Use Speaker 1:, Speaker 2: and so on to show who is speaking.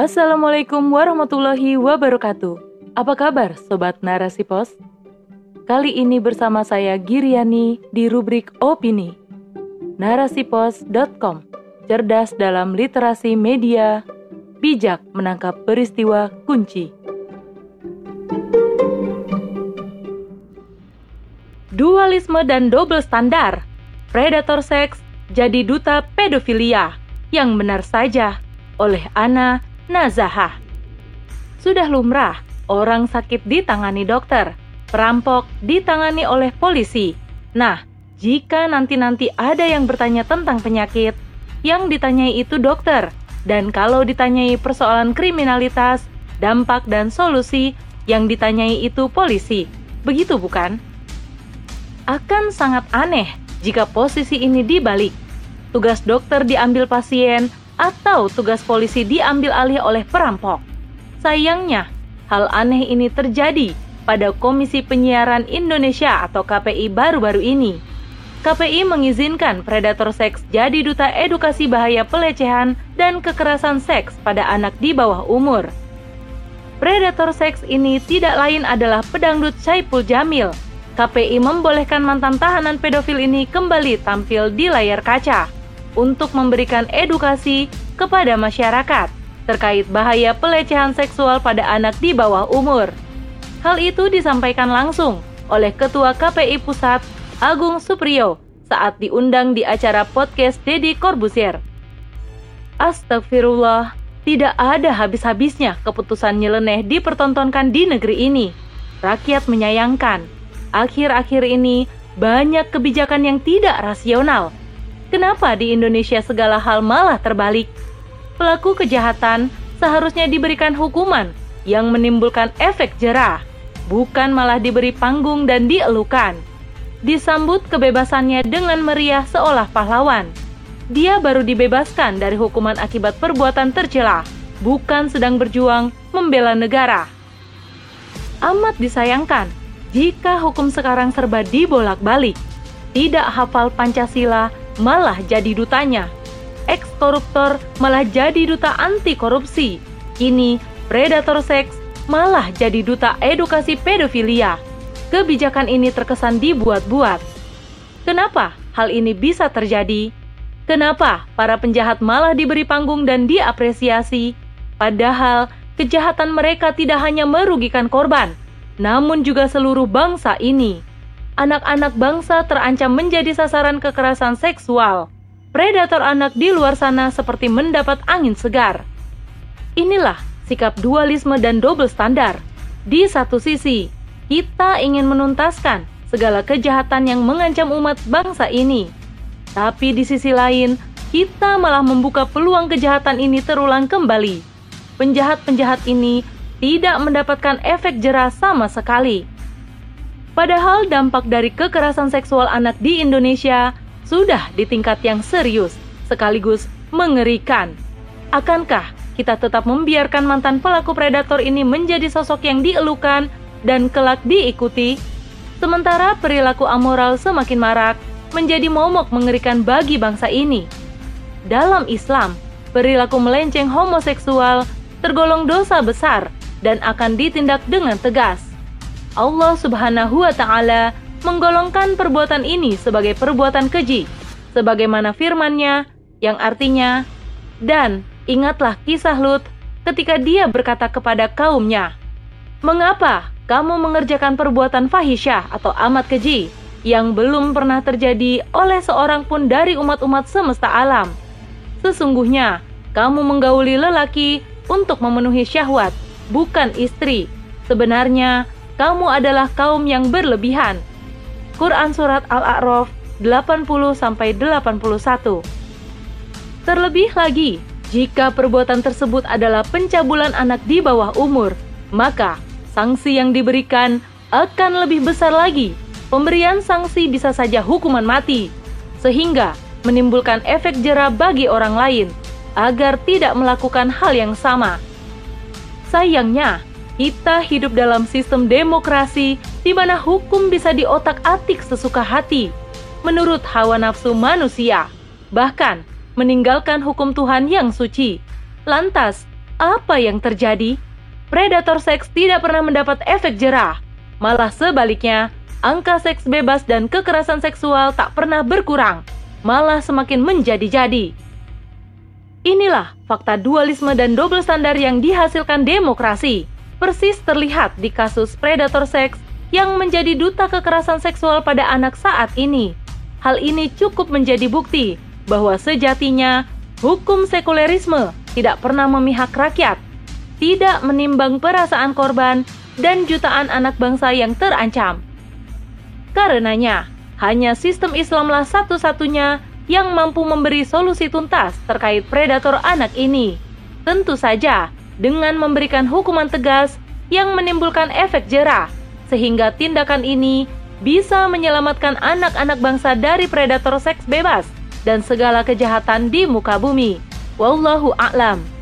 Speaker 1: Assalamualaikum warahmatullahi wabarakatuh. Apa kabar Sobat Narasi Pos? Kali ini bersama saya Giriani di rubrik Opini. Narasipos.com Cerdas dalam literasi media, bijak menangkap peristiwa kunci. Dualisme dan double standar. Predator seks jadi duta pedofilia. Yang benar saja oleh Ana Nazahah. Sudah lumrah, orang sakit ditangani dokter, perampok ditangani oleh polisi. Nah, jika nanti-nanti ada yang bertanya tentang penyakit, yang ditanyai itu dokter, dan kalau ditanyai persoalan kriminalitas, dampak dan solusi, yang ditanyai itu polisi. Begitu bukan? Akan sangat aneh jika posisi ini dibalik. Tugas dokter diambil pasien, atau tugas polisi diambil alih oleh perampok. Sayangnya, hal aneh ini terjadi pada Komisi Penyiaran Indonesia atau KPI baru-baru ini. KPI mengizinkan predator seks jadi duta edukasi bahaya pelecehan dan kekerasan seks pada anak di bawah umur. Predator seks ini tidak lain adalah pedangdut Saipul Jamil. KPI membolehkan mantan tahanan pedofil ini kembali tampil di layar kaca untuk memberikan edukasi kepada masyarakat terkait bahaya pelecehan seksual pada anak di bawah umur. Hal itu disampaikan langsung oleh Ketua KPI Pusat Agung Supriyo saat diundang di acara podcast Dedi Corbuzier. Astagfirullah, tidak ada habis-habisnya keputusan nyeleneh dipertontonkan di negeri ini. Rakyat menyayangkan, akhir-akhir ini banyak kebijakan yang tidak rasional Kenapa di Indonesia segala hal malah terbalik? Pelaku kejahatan seharusnya diberikan hukuman yang menimbulkan efek jerah, bukan malah diberi panggung dan dielukan. Disambut kebebasannya dengan meriah seolah pahlawan. Dia baru dibebaskan dari hukuman akibat perbuatan tercela, bukan sedang berjuang membela negara. Amat disayangkan jika hukum sekarang serba dibolak-balik, tidak hafal Pancasila malah jadi dutanya. Ex-koruptor malah jadi duta anti korupsi. Kini, predator seks malah jadi duta edukasi pedofilia. Kebijakan ini terkesan dibuat-buat. Kenapa hal ini bisa terjadi? Kenapa para penjahat malah diberi panggung dan diapresiasi? Padahal kejahatan mereka tidak hanya merugikan korban, namun juga seluruh bangsa ini anak-anak bangsa terancam menjadi sasaran kekerasan seksual. Predator anak di luar sana seperti mendapat angin segar. Inilah sikap dualisme dan double standar. Di satu sisi, kita ingin menuntaskan segala kejahatan yang mengancam umat bangsa ini. Tapi di sisi lain, kita malah membuka peluang kejahatan ini terulang kembali. Penjahat-penjahat ini tidak mendapatkan efek jerah sama sekali. Padahal dampak dari kekerasan seksual anak di Indonesia sudah di tingkat yang serius, sekaligus mengerikan. Akankah kita tetap membiarkan mantan pelaku predator ini menjadi sosok yang dielukan dan kelak diikuti? Sementara perilaku amoral semakin marak, menjadi momok mengerikan bagi bangsa ini. Dalam Islam, perilaku melenceng homoseksual tergolong dosa besar dan akan ditindak dengan tegas. Allah Subhanahu wa taala menggolongkan perbuatan ini sebagai perbuatan keji, sebagaimana firman-Nya yang artinya, "Dan ingatlah kisah Lut ketika dia berkata kepada kaumnya, Mengapa kamu mengerjakan perbuatan fahisyah atau amat keji yang belum pernah terjadi oleh seorang pun dari umat-umat semesta alam? Sesungguhnya, kamu menggauli lelaki untuk memenuhi syahwat, bukan istri. Sebenarnya, kamu adalah kaum yang berlebihan. Quran Surat Al-A'raf 80-81 Terlebih lagi, jika perbuatan tersebut adalah pencabulan anak di bawah umur, maka sanksi yang diberikan akan lebih besar lagi. Pemberian sanksi bisa saja hukuman mati, sehingga menimbulkan efek jerah bagi orang lain agar tidak melakukan hal yang sama. Sayangnya, kita hidup dalam sistem demokrasi di mana hukum bisa diotak-atik sesuka hati menurut hawa nafsu manusia, bahkan meninggalkan hukum Tuhan yang suci. Lantas, apa yang terjadi? Predator seks tidak pernah mendapat efek jerah. Malah sebaliknya, angka seks bebas dan kekerasan seksual tak pernah berkurang, malah semakin menjadi-jadi. Inilah fakta dualisme dan double standar yang dihasilkan demokrasi. Persis terlihat di kasus predator seks yang menjadi duta kekerasan seksual pada anak saat ini. Hal ini cukup menjadi bukti bahwa sejatinya hukum sekulerisme tidak pernah memihak rakyat, tidak menimbang perasaan korban dan jutaan anak bangsa yang terancam. Karenanya, hanya sistem Islamlah satu-satunya yang mampu memberi solusi tuntas terkait predator anak ini. Tentu saja dengan memberikan hukuman tegas yang menimbulkan efek jerah sehingga tindakan ini bisa menyelamatkan anak-anak bangsa dari predator seks bebas dan segala kejahatan di muka bumi. Wallahu a'lam.